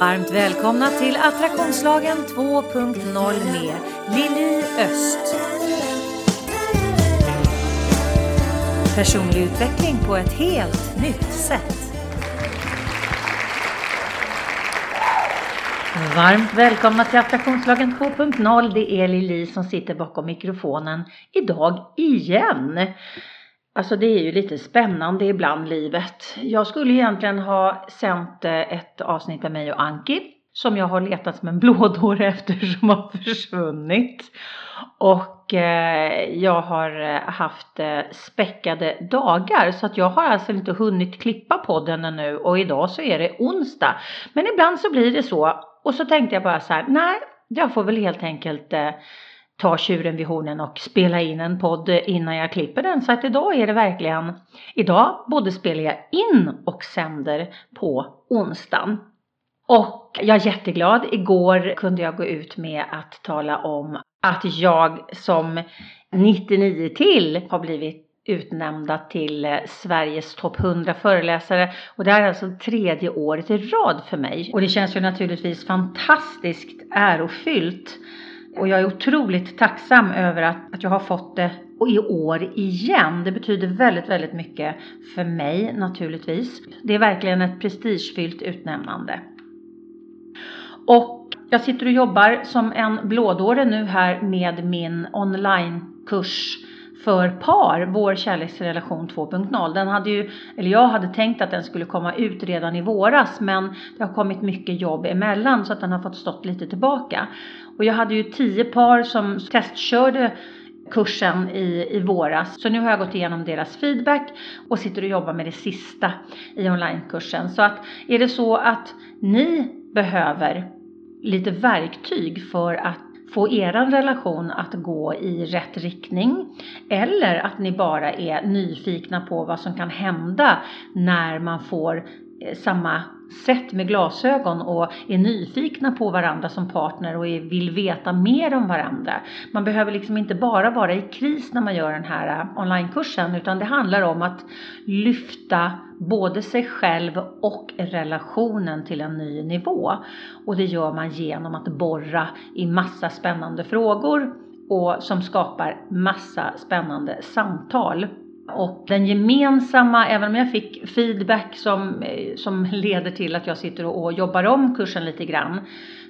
Varmt välkomna till Attraktionslagen 2.0 med Lili Öst. Personlig utveckling på ett helt nytt sätt. Varmt välkomna till Attraktionslagen 2.0. Det är Lili som sitter bakom mikrofonen idag igen. Alltså det är ju lite spännande ibland livet. Jag skulle egentligen ha sänt eh, ett avsnitt med mig och Anki som jag har letat som en blådåre efter som har försvunnit. Och eh, jag har eh, haft eh, späckade dagar så att jag har alltså inte hunnit klippa podden ännu och idag så är det onsdag. Men ibland så blir det så och så tänkte jag bara så här, nej jag får väl helt enkelt eh, ta tjuren vid hornen och spela in en podd innan jag klipper den. Så att idag är det verkligen, idag både spelar jag in och sänder på onsdagen. Och jag är jätteglad. Igår kunde jag gå ut med att tala om att jag som 99 till har blivit utnämnda till Sveriges topp 100 föreläsare och det här är alltså tredje året i rad för mig. Och det känns ju naturligtvis fantastiskt ärofyllt och jag är otroligt tacksam över att, att jag har fått det i år igen. Det betyder väldigt, väldigt mycket för mig naturligtvis. Det är verkligen ett prestigefyllt utnämnande. Och jag sitter och jobbar som en blådåre nu här med min onlinekurs för par, Vår kärleksrelation 2.0. Den hade ju, eller jag hade tänkt att den skulle komma ut redan i våras men det har kommit mycket jobb emellan så att den har fått stått lite tillbaka. Och jag hade ju tio par som testkörde kursen i, i våras. Så nu har jag gått igenom deras feedback och sitter och jobbar med det sista i onlinekursen. Så att är det så att ni behöver lite verktyg för att få er relation att gå i rätt riktning eller att ni bara är nyfikna på vad som kan hända när man får Eh, samma sätt med glasögon och är nyfikna på varandra som partner och vill veta mer om varandra. Man behöver liksom inte bara vara i kris när man gör den här eh, onlinekursen utan det handlar om att lyfta både sig själv och relationen till en ny nivå. Och det gör man genom att borra i massa spännande frågor och som skapar massa spännande samtal. Och den gemensamma, även om jag fick feedback som, eh, som leder till att jag sitter och, jobbar om kursen lite grann,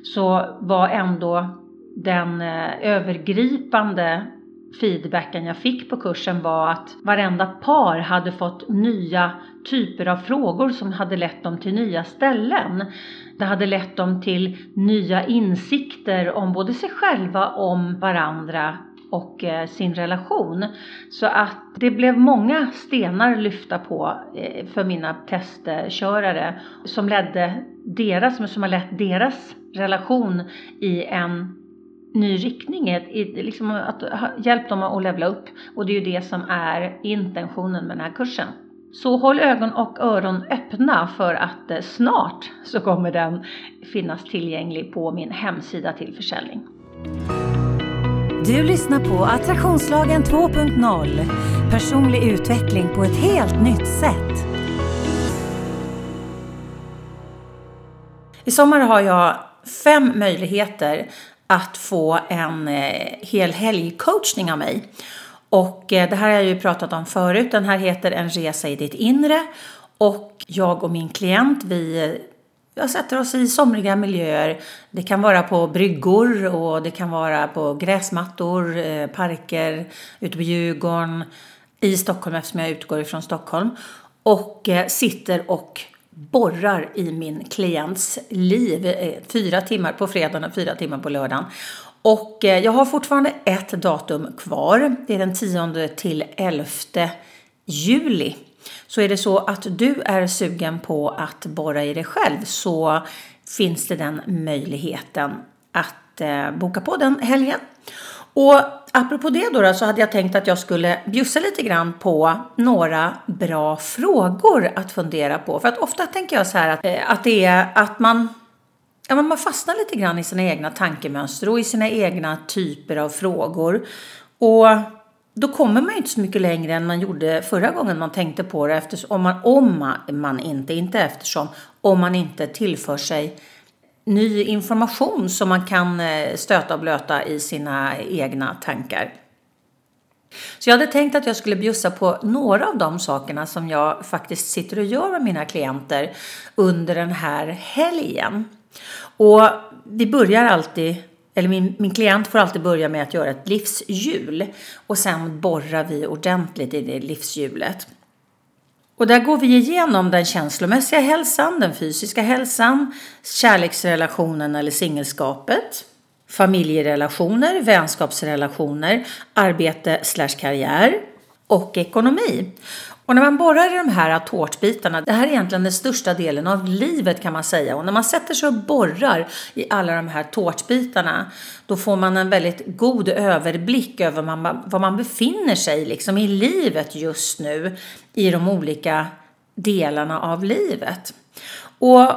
så var ändå den eh, övergripande feedbacken jag fick på kursen var att varenda par hade fått nya typer av frågor som hade lett dem till nya ställen. Det hade lett dem till nya insikter om både sig själva, om varandra och eh, sin relation. Så att det blev många stenar lyfta på eh, för mina testkörare som ledde deras, som har lett deras relation i en ny riktning, i, liksom att hjälpa dem att levla upp. Och det är ju det som är intentionen med den här kursen. Så håll ögon och öron öppna för att eh, snart så kommer den finnas tillgänglig på min hemsida till försäljning. Du lyssnar på Attraktionslagen 2.0. Personlig utveckling på ett helt nytt sätt. I sommar har jag fem möjligheter att få en eh, hel helgcoachning av mig. Och eh, det här har jag ju pratat om förut. Den här heter En resa i ditt inre. Och jag och min klient, vi eh, jag sätter oss i somriga miljöer. Det kan vara på bryggor och det kan vara på gräsmattor, eh, parker, ute på Djurgården, i Stockholm eftersom jag utgår ifrån Stockholm. Och eh, sitter och borrar i min klients liv. Eh, fyra timmar på fredagen och fyra timmar på lördagen. Och jag har fortfarande ett datum kvar. Det är den 10 till 11 juli. Så är det så att du är sugen på att borra i dig själv så finns det den möjligheten att eh, boka på den helgen. Och apropå det då, då, så hade jag tänkt att jag skulle bjussa lite grann på några bra frågor att fundera på. För att ofta tänker jag så här att, eh, att det är att man Ja, man fastnar lite grann i sina egna tankemönster och i sina egna typer av frågor. Och då kommer man ju inte så mycket längre än man gjorde förra gången man tänkte på det. Eftersom, om, man, om man, man inte, inte eftersom, om man inte tillför sig ny information som man kan eh, stöta och blöta i sina egna tankar. Så jag hade tänkt att jag skulle bjussa på några av de sakerna som jag faktiskt sitter och gör med mina klienter under den här helgen. Och vi börjar alltid eller min, min klient får alltid börja med att göra ett livshjul och sen borrar vi ordentligt i det livshjulet. Och där går vi igenom den känslomässiga hälsan, den fysiska hälsan, kärleksrelationen eller singelskapet, familjerelationer, vänskapsrelationer, arbete slash karriär och ekonomi. Och när man borrar i de här tårtbitarna, det här är egentligen den största delen av livet kan man säga. Och när man sätter sig och borrar i alla de här tårtbitarna, då får man en väldigt god överblick över var man befinner sig liksom i livet just nu i de olika delarna av livet. Och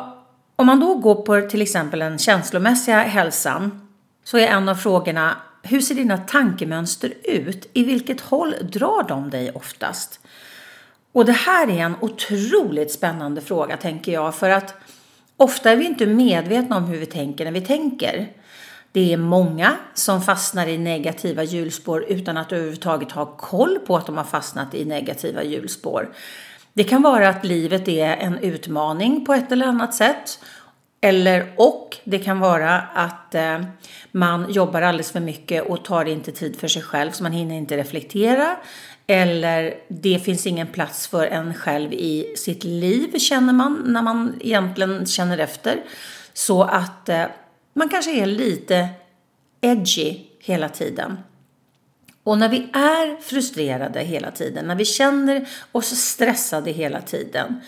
om man då går på till exempel den känslomässiga hälsan så är en av frågorna hur ser dina tankemönster ut? I vilket håll drar de dig oftast? Och det här är en otroligt spännande fråga tänker jag för att ofta är vi inte medvetna om hur vi tänker när vi tänker. Det är många som fastnar i negativa hjulspår utan att överhuvudtaget ha koll på att de har fastnat i negativa hjulspår. Det kan vara att livet är en utmaning på ett eller annat sätt. Eller och det kan vara att eh, man jobbar alldeles för mycket och tar inte tid för sig själv så man hinner inte reflektera. Eller det finns ingen plats för en själv i sitt liv känner man när man egentligen känner efter. Så att eh, man kanske är lite edgy hela tiden. Och när vi är frustrerade hela tiden, när vi känner oss stressade hela tiden,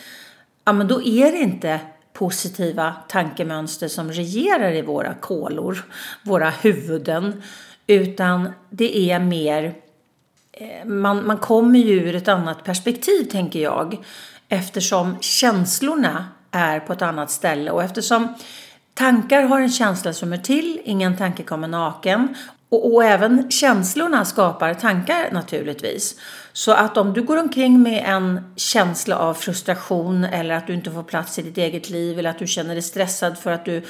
ja men då är det inte positiva tankemönster som regerar i våra kolor, våra huvuden, utan det är mer Eh, man, man kommer ju ur ett annat perspektiv tänker jag. Eftersom känslorna är på ett annat ställe och eftersom tankar har en känsla som är till, ingen tanke kommer naken. Och, och även känslorna skapar tankar naturligtvis. Så att om du går omkring med en känsla av frustration eller att du inte får plats i ditt eget liv eller att du känner dig stressad för att du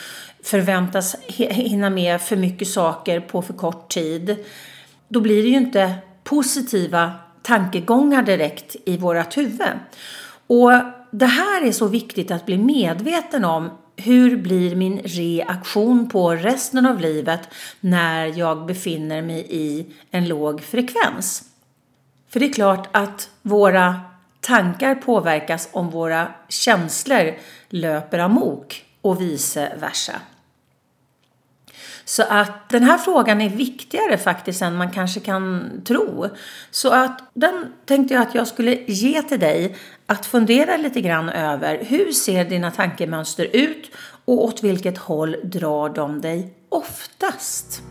förväntas hinna med för mycket saker på för kort tid. Då blir det ju inte positiva tankegångar direkt i vårat huvud. Och det här är så viktigt att bli medveten om. Hur blir min reaktion på resten av livet när jag befinner mig i en låg frekvens? För det är klart att våra tankar påverkas om våra känslor löper amok och vice versa. Så att den här frågan är viktigare faktiskt än man kanske kan tro. Så att den tänkte jag att jag skulle ge till dig att fundera lite grann över. Hur ser dina tankemönster ut och åt vilket håll drar de dig oftast?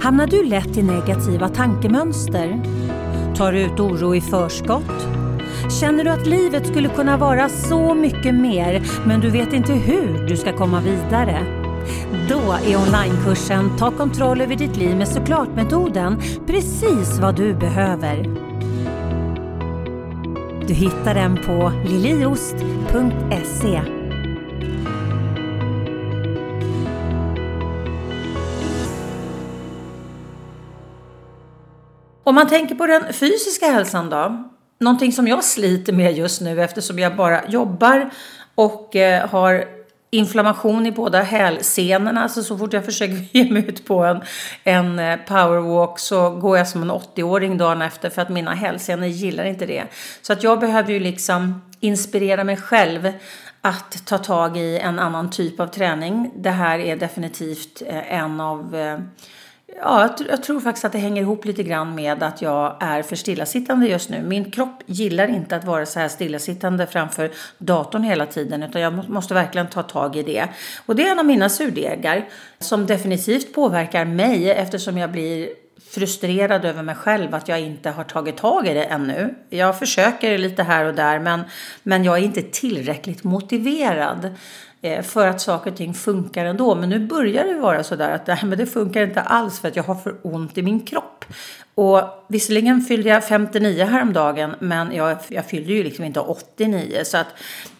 Hamnar du lätt i negativa tankemönster? Tar du ut oro i förskott? Känner du att livet skulle kunna vara så mycket mer men du vet inte hur du ska komma vidare? Då är onlinekursen Ta kontroll över ditt liv med såklart-metoden precis vad du behöver. Du hittar den på liliost.se Om man tänker på den fysiska hälsan då? Någonting som jag sliter med just nu eftersom jag bara jobbar och eh, har inflammation i båda hälsenorna. Så, så fort jag försöker ge mig ut på en, en eh, powerwalk så går jag som en 80-åring dagen efter för att mina hälsenor gillar inte det. Så att jag behöver ju liksom inspirera mig själv att ta tag i en annan typ av träning. Det här är definitivt eh, en av eh, Ja, jag, tror faktiskt att det hänger ihop lite grann med att jag är för stillasittande just nu. Min kropp gillar inte att vara så här stillasittande framför datorn hela tiden utan jag måste verkligen ta tag i det. Och det är en av mina surdegar som definitivt påverkar mig eftersom jag blir frustrerad över mig själv att jag inte har tagit tag i det ännu. Jag försöker lite här och där men, men jag är inte tillräckligt motiverad. Eh, för att saker och ting funkar ändå. Men nu börjar det vara så där att nej, men det funkar inte alls för att jag har för ont i min kropp. Och visserligen fyllde jag 59 häromdagen, men jag, jag fyllde ju liksom inte 89. Så att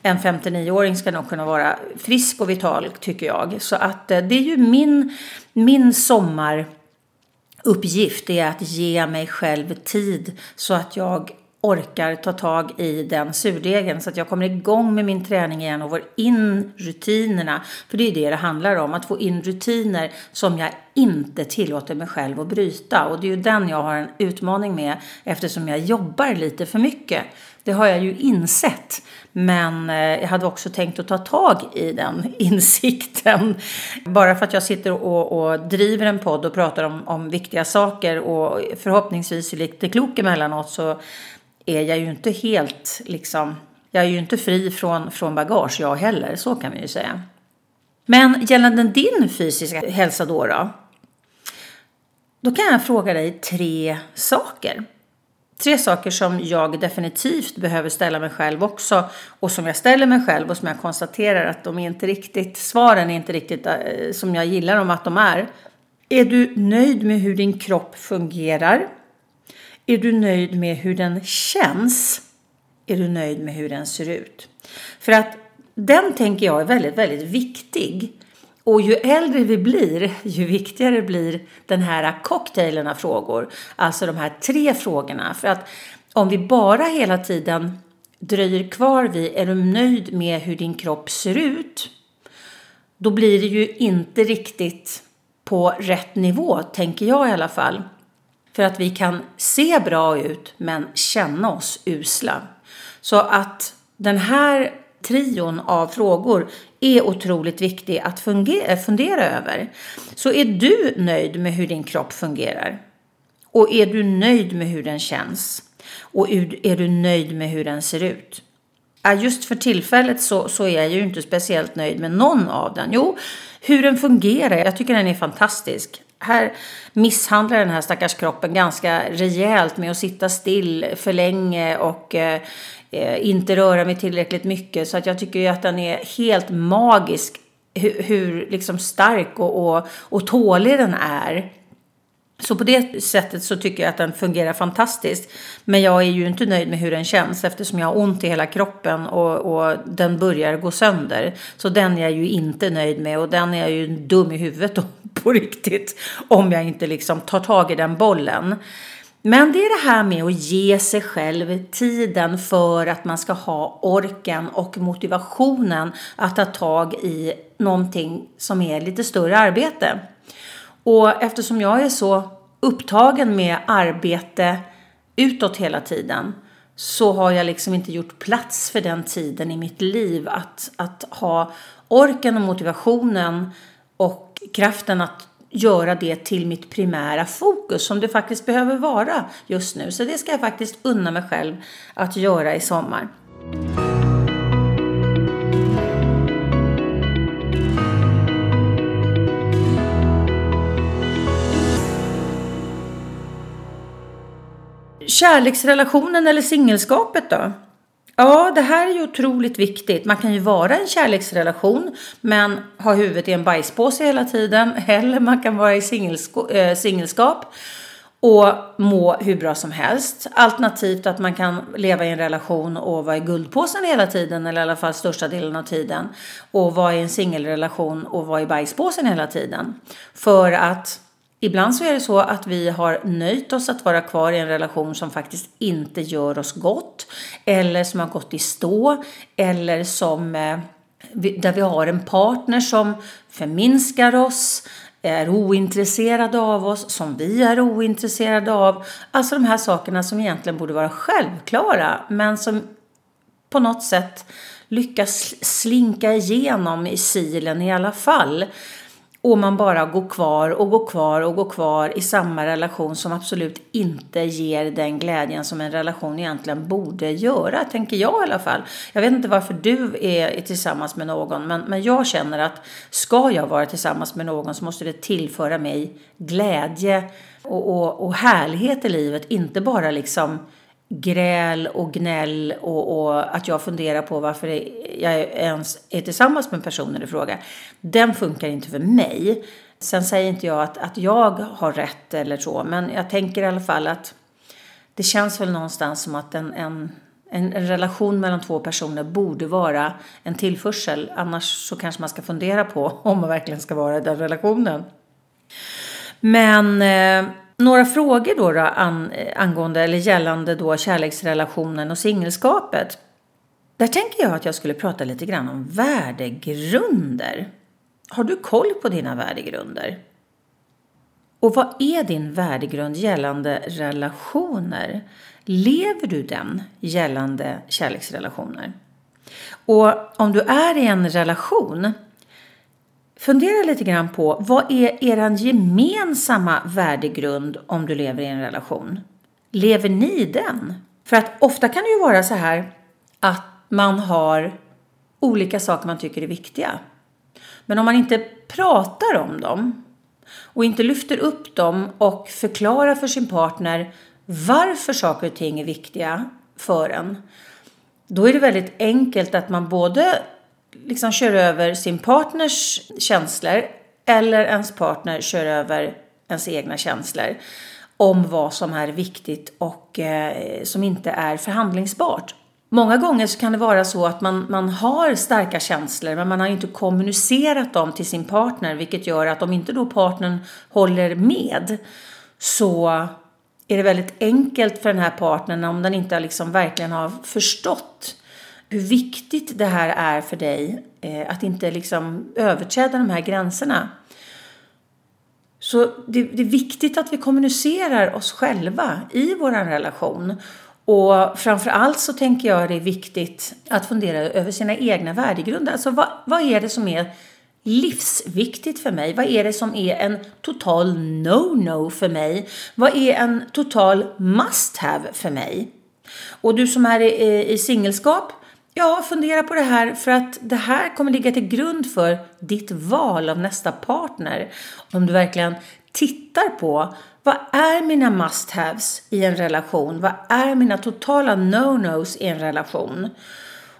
en 59-åring ska nog kunna vara frisk och vital, tycker jag. Så att eh, det är ju min, min sommaruppgift, är att ge mig själv tid så att jag orkar ta tag i den surdegen så att jag kommer igång med min träning igen och får in rutinerna. För det är det det handlar om, att få in rutiner som jag inte tillåter mig själv att bryta. Och det är ju den jag har en utmaning med eftersom jag jobbar lite för mycket. Det har jag ju insett. Men eh, jag hade också tänkt att ta tag i den insikten. Bara för att jag sitter och, och driver en podd och pratar om, om viktiga saker och förhoppningsvis är lite klok emellanåt så är jag ju inte helt liksom, jag är ju inte fri från, från bagage jag heller, så kan vi ju säga. Men gällande din fysiska hälsa då, då? Då kan jag fråga dig tre saker. Tre saker som jag definitivt behöver ställa mig själv också och som jag ställer mig själv och som jag konstaterar att de är inte riktigt, svaren är inte riktigt eh, som jag gillar dem att de är. Är du nöjd med hur din kropp fungerar? Är du nöjd med hur den känns? Är du nöjd med hur den ser ut? För att den tänker jag är väldigt, väldigt viktig. Och ju äldre vi blir, ju viktigare blir den här cocktailen av frågor. Alltså de här tre frågorna. För att om vi bara hela tiden dröjer kvar vid, är du nöjd med hur din kropp ser ut? Då blir det ju inte riktigt på rätt nivå, tänker jag i alla fall. För att vi kan se bra ut men känna oss usla. Så att den här trion av frågor är otroligt viktig att fundera över. Så är du nöjd med hur din kropp fungerar? Och är du nöjd med hur den känns? Och är du nöjd med hur den ser ut? Just för tillfället så, så är jag ju inte speciellt nöjd med någon av den. Jo, hur den fungerar, jag tycker den är fantastisk här misshandlar den här stackars kroppen ganska rejält med att sitta still för länge och eh, eh inte röra mig tillräckligt mycket. Så att jag tycker ju att den är helt magisk hur, hur liksom stark och, och, och tålig den är. Så på det sättet så tycker jag att den fungerar fantastiskt. Men jag är ju inte nöjd med hur den känns eftersom jag har ont i hela kroppen och, och den börjar gå sönder. Så den är jag ju inte nöjd med och den är jag ju dum i huvudet på riktigt om jag inte liksom tar tag i den bollen. Men det är det här med att ge sig själv tiden för att man ska ha orken och motivationen att ta tag i någonting som är lite större arbete. Och eftersom jag är så upptagen med arbete utåt hela tiden så har jag liksom inte gjort plats för den tiden i mitt liv att, att ha orken och motivationen och kraften att göra det till mitt primära fokus som det faktiskt behöver vara just nu. Så det ska jag faktiskt unna mig själv att göra i sommar. Kärleksrelationen eller singelskapet då? Ja, det här är ju otroligt viktigt. Man kan ju vara i en kärleksrelation men ha huvudet i en bajspåse hela tiden. Eller man kan vara i äh, singelskap och må hur bra som helst. Alternativt att man kan leva i en relation och vara i guldpåsen hela tiden eller i alla fall största delen av tiden. Och vara i en singelrelation och vara i bajspåsen hela tiden. För att Ibland så är det så att vi har nöjt oss att vara kvar i en relation som faktiskt inte gör oss gott eller som har gått i stå eller som eh, där vi har en partner som förminskar oss, är ointresserad av oss, som vi är ointresserade av. Alltså de här sakerna som egentligen borde vara självklara men som på något sätt lyckas slinka igenom i silen i alla fall. Och man bara går kvar och går kvar och går kvar i samma relation som absolut inte ger den glädjen som en relation egentligen borde göra, tänker jag i alla fall. Jag vet inte varför du är tillsammans med någon, men, men jag känner att ska jag vara tillsammans med någon så måste det tillföra mig glädje och, och, och härlighet i livet, inte bara liksom gräl och gnäll och, och, att jag funderar på varför jag ens är tillsammans med personen i fråga. Den funkar inte för mig. Sen säger inte jag att, att jag har rätt eller så, men jag tänker i alla fall att det känns väl någonstans som att en, en, en, relation mellan två personer borde vara en tillförsel. Annars så kanske man ska fundera på om man verkligen ska vara i den relationen. Men eh, några frågor då, då an, eh, angående eller gällande då kärleksrelationen och singelskapet. Där tänker jag att jag skulle prata lite grann om värdegrunder. Har du koll på dina värdegrunder? Och vad är din värdegrund gällande relationer? Lever du den gällande kärleksrelationer? Och om du är i en relation, fundera lite grann på vad är er gemensamma värdegrund om du lever i en relation? Lever ni den? För att ofta kan det ju vara så här att man har olika saker man tycker är viktiga. Men om man inte pratar om dem och inte lyfter upp dem och förklarar för sin partner varför saker och ting är viktiga för en. Då är det väldigt enkelt att man både liksom kör över sin partners känslor eller ens partner kör över ens egna känslor om vad som är viktigt och eh, som inte är förhandlingsbart. Många gånger så kan det vara så att man, man har starka känslor men man har inte kommunicerat dem till sin partner vilket gör att om inte då partnern håller med så är det väldigt enkelt för den här partnern om den inte liksom verkligen har förstått hur viktigt det här är för dig eh, att inte liksom överträda de här gränserna. Så det, det, är viktigt att vi kommunicerar oss själva i vår relation och framför allt så tänker jag det är viktigt att fundera över sina egna värdegrunder. Alltså vad, vad är det som är livsviktigt för mig? Vad är det som är en total no-no för mig? Vad är en total must-have för mig? Och du som är i, i singelskap, ja, fundera på det här för att det här kommer ligga till grund för ditt val av nästa partner. Om du verkligen tittar på vad är mina must-haves i en relation? Vad är mina totala no-nos i en relation?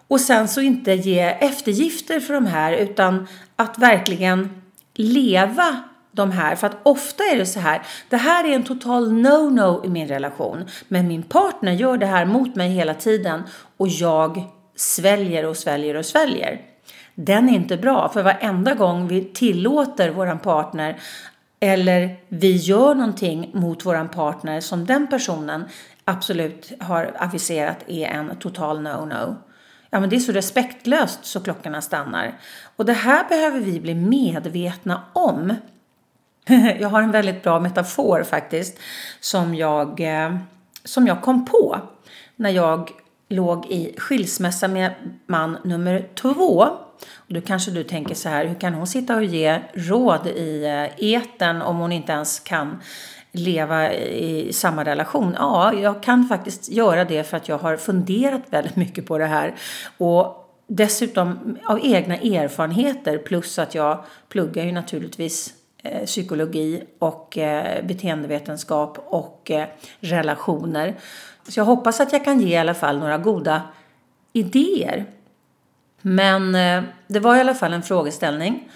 Och sen så inte ge eftergifter för de här utan att verkligen leva de här. För att ofta är det så här, det här är en total no-no i min relation. Men min partner gör det här mot mig hela tiden och jag sväljer och sväljer och sväljer. Den är inte bra, för varenda gång vi tillåter våran partner eller vi gör någonting mot våran partner som den personen absolut har aviserat är en total no-no. Ja, men det är så respektlöst så klockorna stannar. Och det här behöver vi bli medvetna om. Jag har en väldigt bra metafor faktiskt som jag, eh, som jag kom på när jag låg i skilsmässa med man nummer två och då kanske du tänker så här, hur kan hon sitta och ge råd i eh, eten om hon inte ens kan leva i samma relation? Ja, jag kan faktiskt göra det för att jag har funderat väldigt mycket på det här. Och dessutom av egna erfarenheter plus att jag pluggar ju naturligtvis eh, psykologi och eh, beteendevetenskap och relationer. Så jag hoppas att jag kan ge i alla fall några goda idéer men eh, det var i alla fall en frågeställning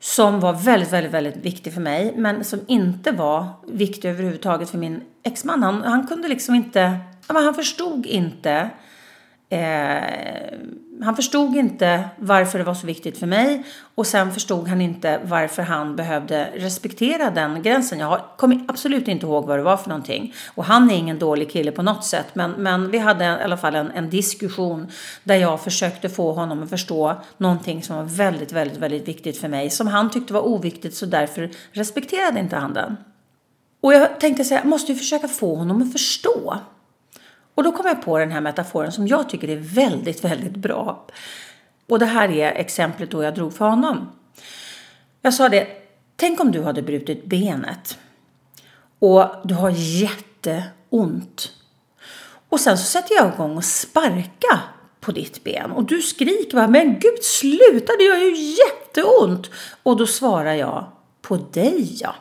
som var väldigt, väldigt, väldigt viktig för mig, men som inte var viktig överhuvudtaget för min exman. Han, han kunde liksom inte, han förstod inte eh, han förstod inte varför det var så viktigt för mig och sen förstod han inte varför han behövde respektera den gränsen. Jag kommer absolut inte ihåg vad det var för någonting. Och han är ingen dålig kille på något sätt men, men vi hade i alla fall en, en diskussion där jag försökte få honom att förstå någonting som var väldigt, väldigt, väldigt viktigt för mig som han tyckte var oviktigt så därför respekterade inte han den. Och jag tänkte säga, jag måste ju försöka få honom att förstå. Och då kom jag på den här metaforen som jag tycker är väldigt, väldigt bra. Och det här är exemplet då jag drog för honom. Jag sa det, tänk om du hade brutit benet och du har jätteont. Och sen så sätter jag igång och sparka på ditt ben och du skriker bara, men gud sluta det gör ju jätteont. Och då svarar jag, på dig ja.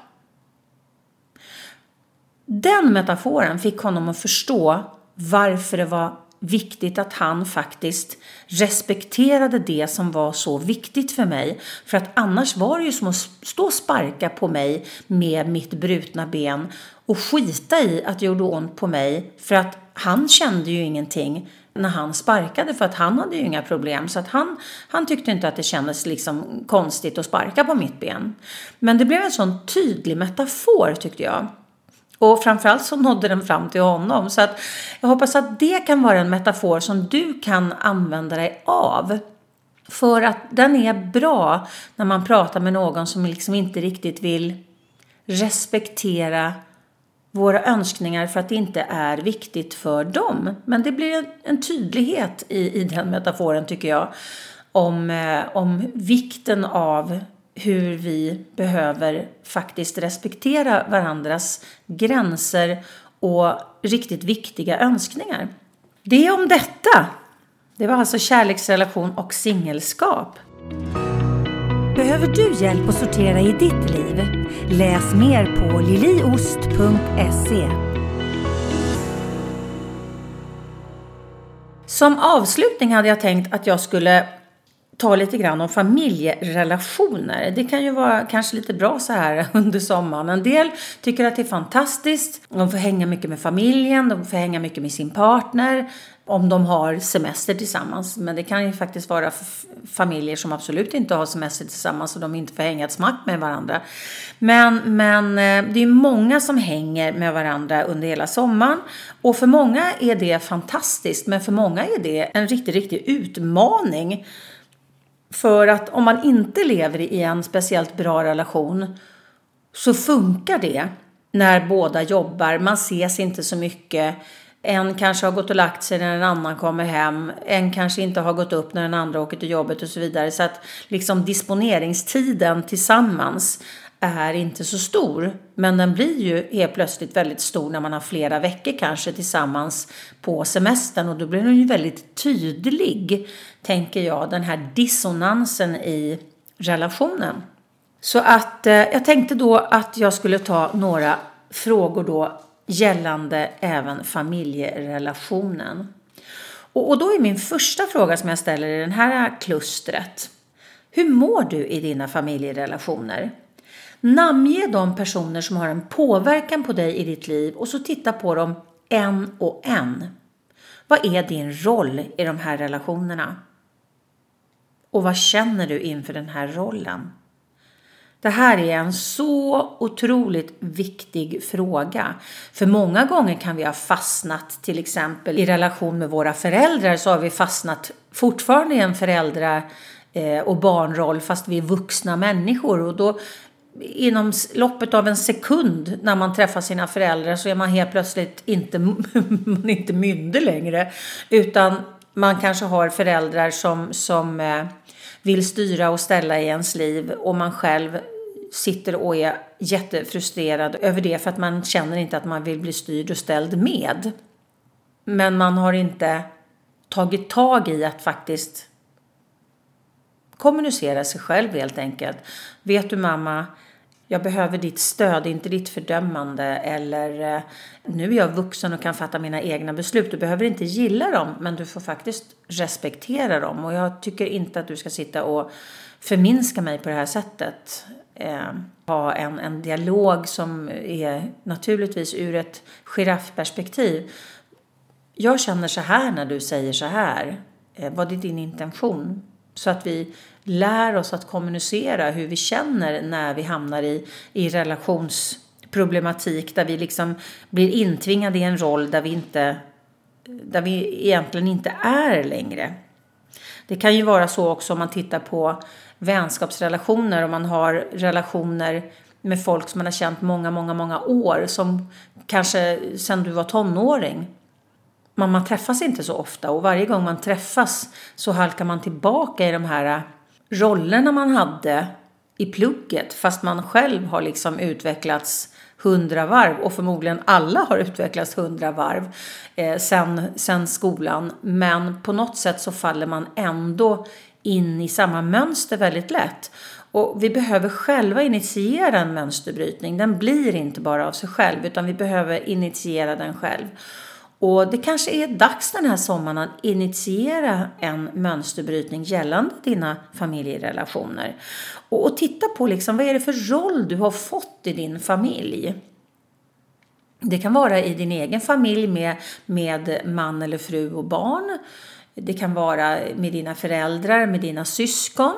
Den metaforen fick honom att förstå varför det var viktigt att han faktiskt respekterade det som var så viktigt för mig. För att annars var det ju som att stå och sparka på mig med mitt brutna ben och skita i att det gjorde ont på mig för att han kände ju ingenting när han sparkade för att han hade ju inga problem. Så att han, han tyckte inte att det kändes liksom konstigt att sparka på mitt ben. Men det blev en sån tydlig metafor tyckte jag. Och framförallt så nådde den fram till honom. Så att jag hoppas att det kan vara en metafor som du kan använda dig av. För att den är bra när man pratar med någon som liksom inte riktigt vill respektera våra önskningar för att det inte är viktigt för dem. Men det blir en tydlighet i, i den metaforen tycker jag om, eh, om vikten av hur vi behöver faktiskt respektera varandras gränser och riktigt viktiga önskningar. Det om detta. Det var alltså kärleksrelation och singelskap. Behöver du hjälp att sortera i ditt liv? Läs mer på liliost.se. Som avslutning hade jag tänkt att jag skulle ta lite grann om familjerelationer. Det kan ju vara kanske lite bra så här under sommaren. En del tycker att det är fantastiskt. De får hänga mycket med familjen, de får hänga mycket med sin partner om de har semester tillsammans. Men det kan ju faktiskt vara familjer som absolut inte har semester tillsammans och de inte får hänga ett smack med varandra. Men, men eh, det är många som hänger med varandra under hela sommaren. Och för många är det fantastiskt, men för många är det en riktig, riktig utmaning. För att om man inte lever i en speciellt bra relation så funkar det när båda jobbar. Man ses inte så mycket. En kanske har gått och lagt sig när en annan kommer hem. En kanske inte har gått upp när den andra åker till jobbet och så vidare. Så att liksom disponeringstiden tillsammans är inte så stor. Men den blir ju helt plötsligt väldigt stor när man har flera veckor kanske tillsammans på semestern. Och då blir den ju väldigt tydlig, tänker jag, den här dissonansen i relationen. Så att eh, jag tänkte då att jag skulle ta några frågor då gällande även familjerelationen. Och, och då är min första fråga som jag ställer i det här klustret. Hur mår du i dina familjerelationer? Namnge de personer som har en påverkan på dig i ditt liv och så titta på dem en och en. Vad är din roll i de här relationerna? Och vad känner du inför den här rollen? Det här är en så otroligt viktig fråga. För många gånger kan vi ha fastnat till exempel i relation med våra föräldrar så har vi fastnat fortfarande i en föräldra eh, och barnroll fast vi är vuxna människor och då inom loppet av en sekund när man träffar sina föräldrar så är man helt plötsligt inte, man inte myndig längre. Utan man kanske har föräldrar som, som eh, vill styra och ställa i ens liv och man själv sitter och är jättefrustrerad över det för att man känner inte att man vill bli styrd och ställd med. Men man har inte tagit tag i att faktiskt kommunicera sig själv helt enkelt. Vet du mamma, jag behöver ditt stöd, inte ditt fördömande. Eller eh, nu är jag vuxen och kan fatta mina egna beslut. Du behöver inte gilla dem, men du får faktiskt respektera dem. Och jag tycker inte att du ska sitta och förminska mig på det här sättet. Eh, ha en, en dialog som är naturligtvis ur ett giraffperspektiv. Jag känner så här när du säger så här. Eh, vad är din intention? Så att vi lär oss att kommunicera hur vi känner när vi hamnar i, i relationsproblematik där vi liksom blir intvingade i en roll där vi, inte, där vi egentligen inte är längre. Det kan ju vara så också om man tittar på vänskapsrelationer och man har relationer med folk som man har känt många, många, många år som kanske sedan du var tonåring man, man träffas inte så ofta och varje gång man träffas så halkar man tillbaka i de här rollerna man hade i plugget fast man själv har liksom utvecklats hundra varv och förmodligen alla har utvecklats hundra varv eh, sen, sen skolan. Men på något sätt så faller man ändå in i samma mönster väldigt lätt. Och vi behöver själva initiera en mönsterbrytning. Den blir inte bara av sig själv utan vi behöver initiera den själv. Och det kanske är dags den här sommaren att initiera en mönsterbrytning gällande dina familjerelationer. Och, och titta på liksom, vad är det för roll du har fått i din familj. Det kan vara i din egen familj med, med man eller fru och barn. Det kan vara med dina föräldrar, med dina syskon,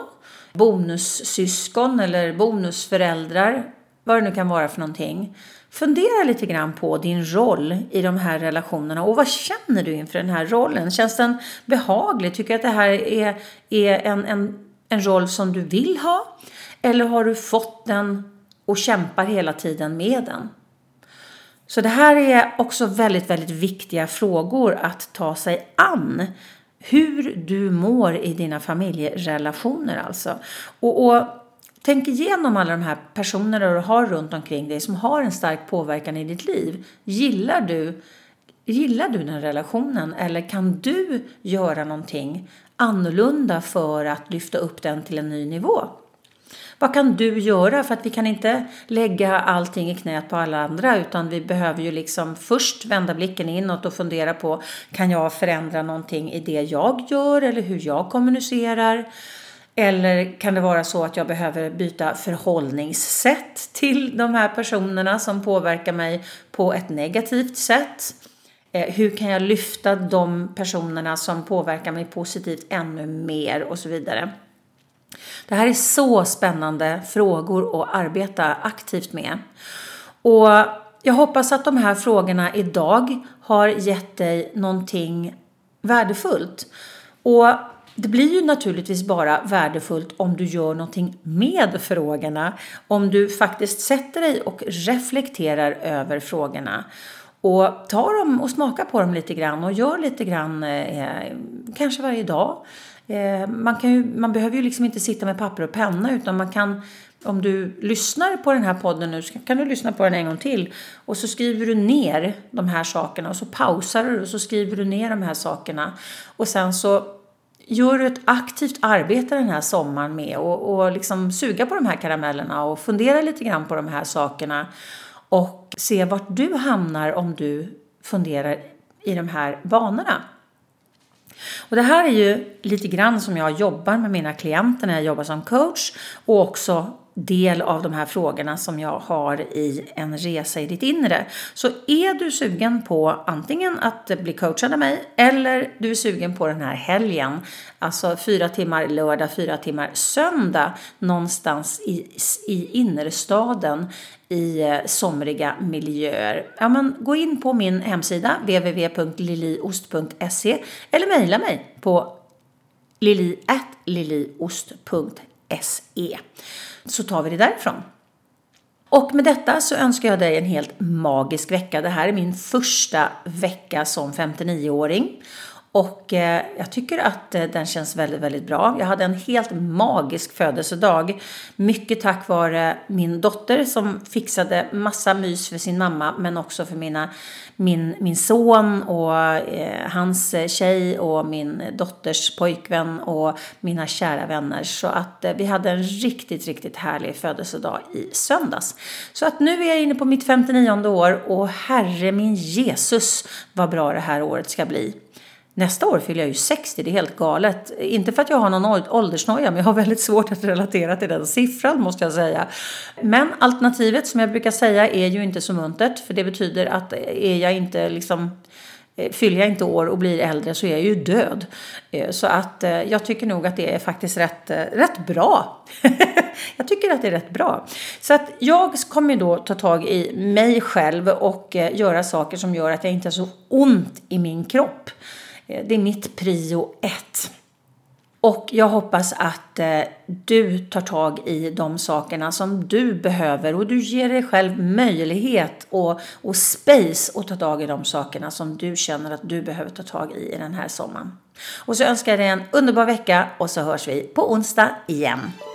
bonussyskon eller bonusföräldrar, vad det nu kan vara för någonting. Fundera lite grann på din roll i de här relationerna och vad känner du inför den här rollen? Känns den behaglig? Tycker du att det här är, är en, en, en roll som du vill ha? Eller har du fått den och kämpar hela tiden med den? Så det här är också väldigt, väldigt viktiga frågor att ta sig an. Hur du mår i dina familjerelationer alltså. Och, och tänk igenom alla de här personerna du har runt omkring dig som har en stark påverkan i ditt liv. Gillar du, gillar du den relationen eller kan du göra någonting annorlunda för att lyfta upp den till en ny nivå? Vad kan du göra? För att vi kan inte lägga allting i knät på alla andra utan vi behöver ju liksom först vända blicken inåt och fundera på kan jag förändra någonting i det jag gör eller hur jag kommunicerar? Eller kan det vara så att jag behöver byta förhållningssätt till de här personerna som påverkar mig på ett negativt sätt? Eh, hur kan jag lyfta de personerna som påverkar mig positivt ännu mer och så vidare. Det här är så spännande frågor att arbeta aktivt med. Och jag hoppas att de här frågorna idag har gett dig någonting värdefullt. Och det blir ju naturligtvis bara värdefullt om du gör någonting med frågorna. Om du faktiskt sätter dig och reflekterar över frågorna. Och tar dem och smakar på dem lite grann och gör lite grann, eh, kanske varje dag. Eh, man, kan ju, man behöver ju liksom inte sitta med papper och penna utan man kan om du lyssnar på den här podden nu så kan du lyssna på den en gång till och så skriver du ner de här sakerna och så pausar du och så skriver du ner de här sakerna och sen så gör du ett aktivt arbete den här sommaren med och, och liksom suga på de här karamellerna och fundera lite grann på de här sakerna och se vart du hamnar om du funderar i de här banorna. Och det här är ju lite grann som jag jobbar med mina klienter när jag jobbar som coach och också del av de här frågorna som jag har i en resa i ditt inre. Så är du sugen på antingen att bli coachad av mig eller du är sugen på den här helgen, alltså fyra timmar lördag, fyra timmar söndag någonstans i, i innerstaden i eh, somriga miljöer. Ja, men gå in på min hemsida www.liliost.se eller mejla mig på lili.liliost.se så tar vi det därifrån. Och med detta så önskar jag dig en helt magisk vecka. Det här är min första vecka som 59-åring och eh, jag tycker att eh, den känns väldigt, väldigt bra. Jag hade en helt magisk födelsedag. Mycket tack vare min dotter som fixade massa mys för sin mamma men också för mina, min, min son och eh, hans eh, tjej och min dotters pojkvän och mina kära vänner. Så att eh, vi hade en riktigt, riktigt härlig födelsedag i söndags. Så att nu är jag inne på mitt 59 år och herre min Jesus vad bra det här året ska bli. Nästa år fyller jag ju 60, det är helt galet. Inte för att jag har någon åldersnoja, men jag har väldigt svårt att relatera till den siffran måste jag säga. Men alternativet som jag brukar säga är ju inte så muntert, för det betyder att är jag inte liksom eh, Fyller jag inte år och blir äldre så är jag ju död. Eh, så att eh, jag tycker nog att det är faktiskt rätt, rätt bra. jag tycker att det är rätt bra. Så att jag kommer då ta tag i mig själv och göra saker som gör att jag inte har så ont i min kropp. Eh, det är mitt prio ett. Och jag hoppas att eh, du tar tag i de sakerna som du behöver och du ger dig själv möjlighet och, och space att ta tag i de sakerna som du känner att du behöver ta tag i i den här sommaren. Och så önskar jag dig en underbar vecka och så hörs vi på onsdag igen.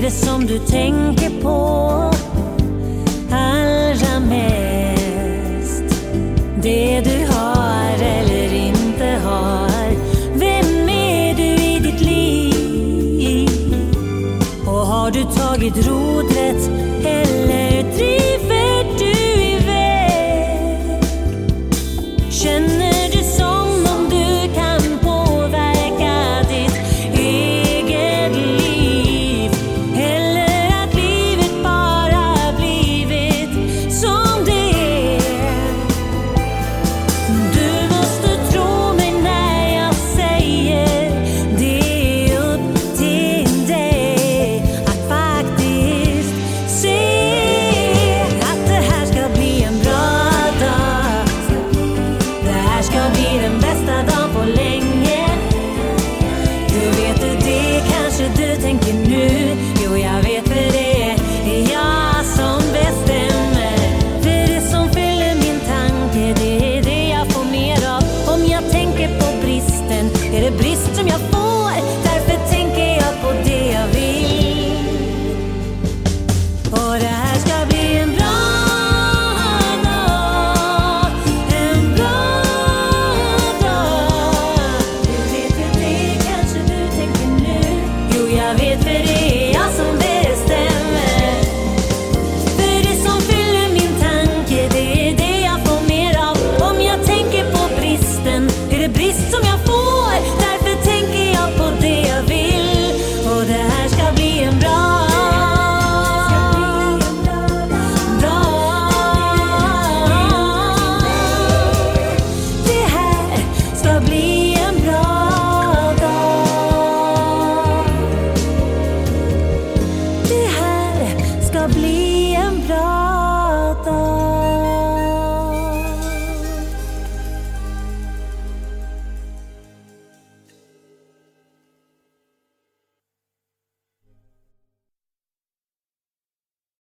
är det som du tänker på allra mest? Det du har eller inte har. Vem är du i ditt liv? Och har du tagit rodret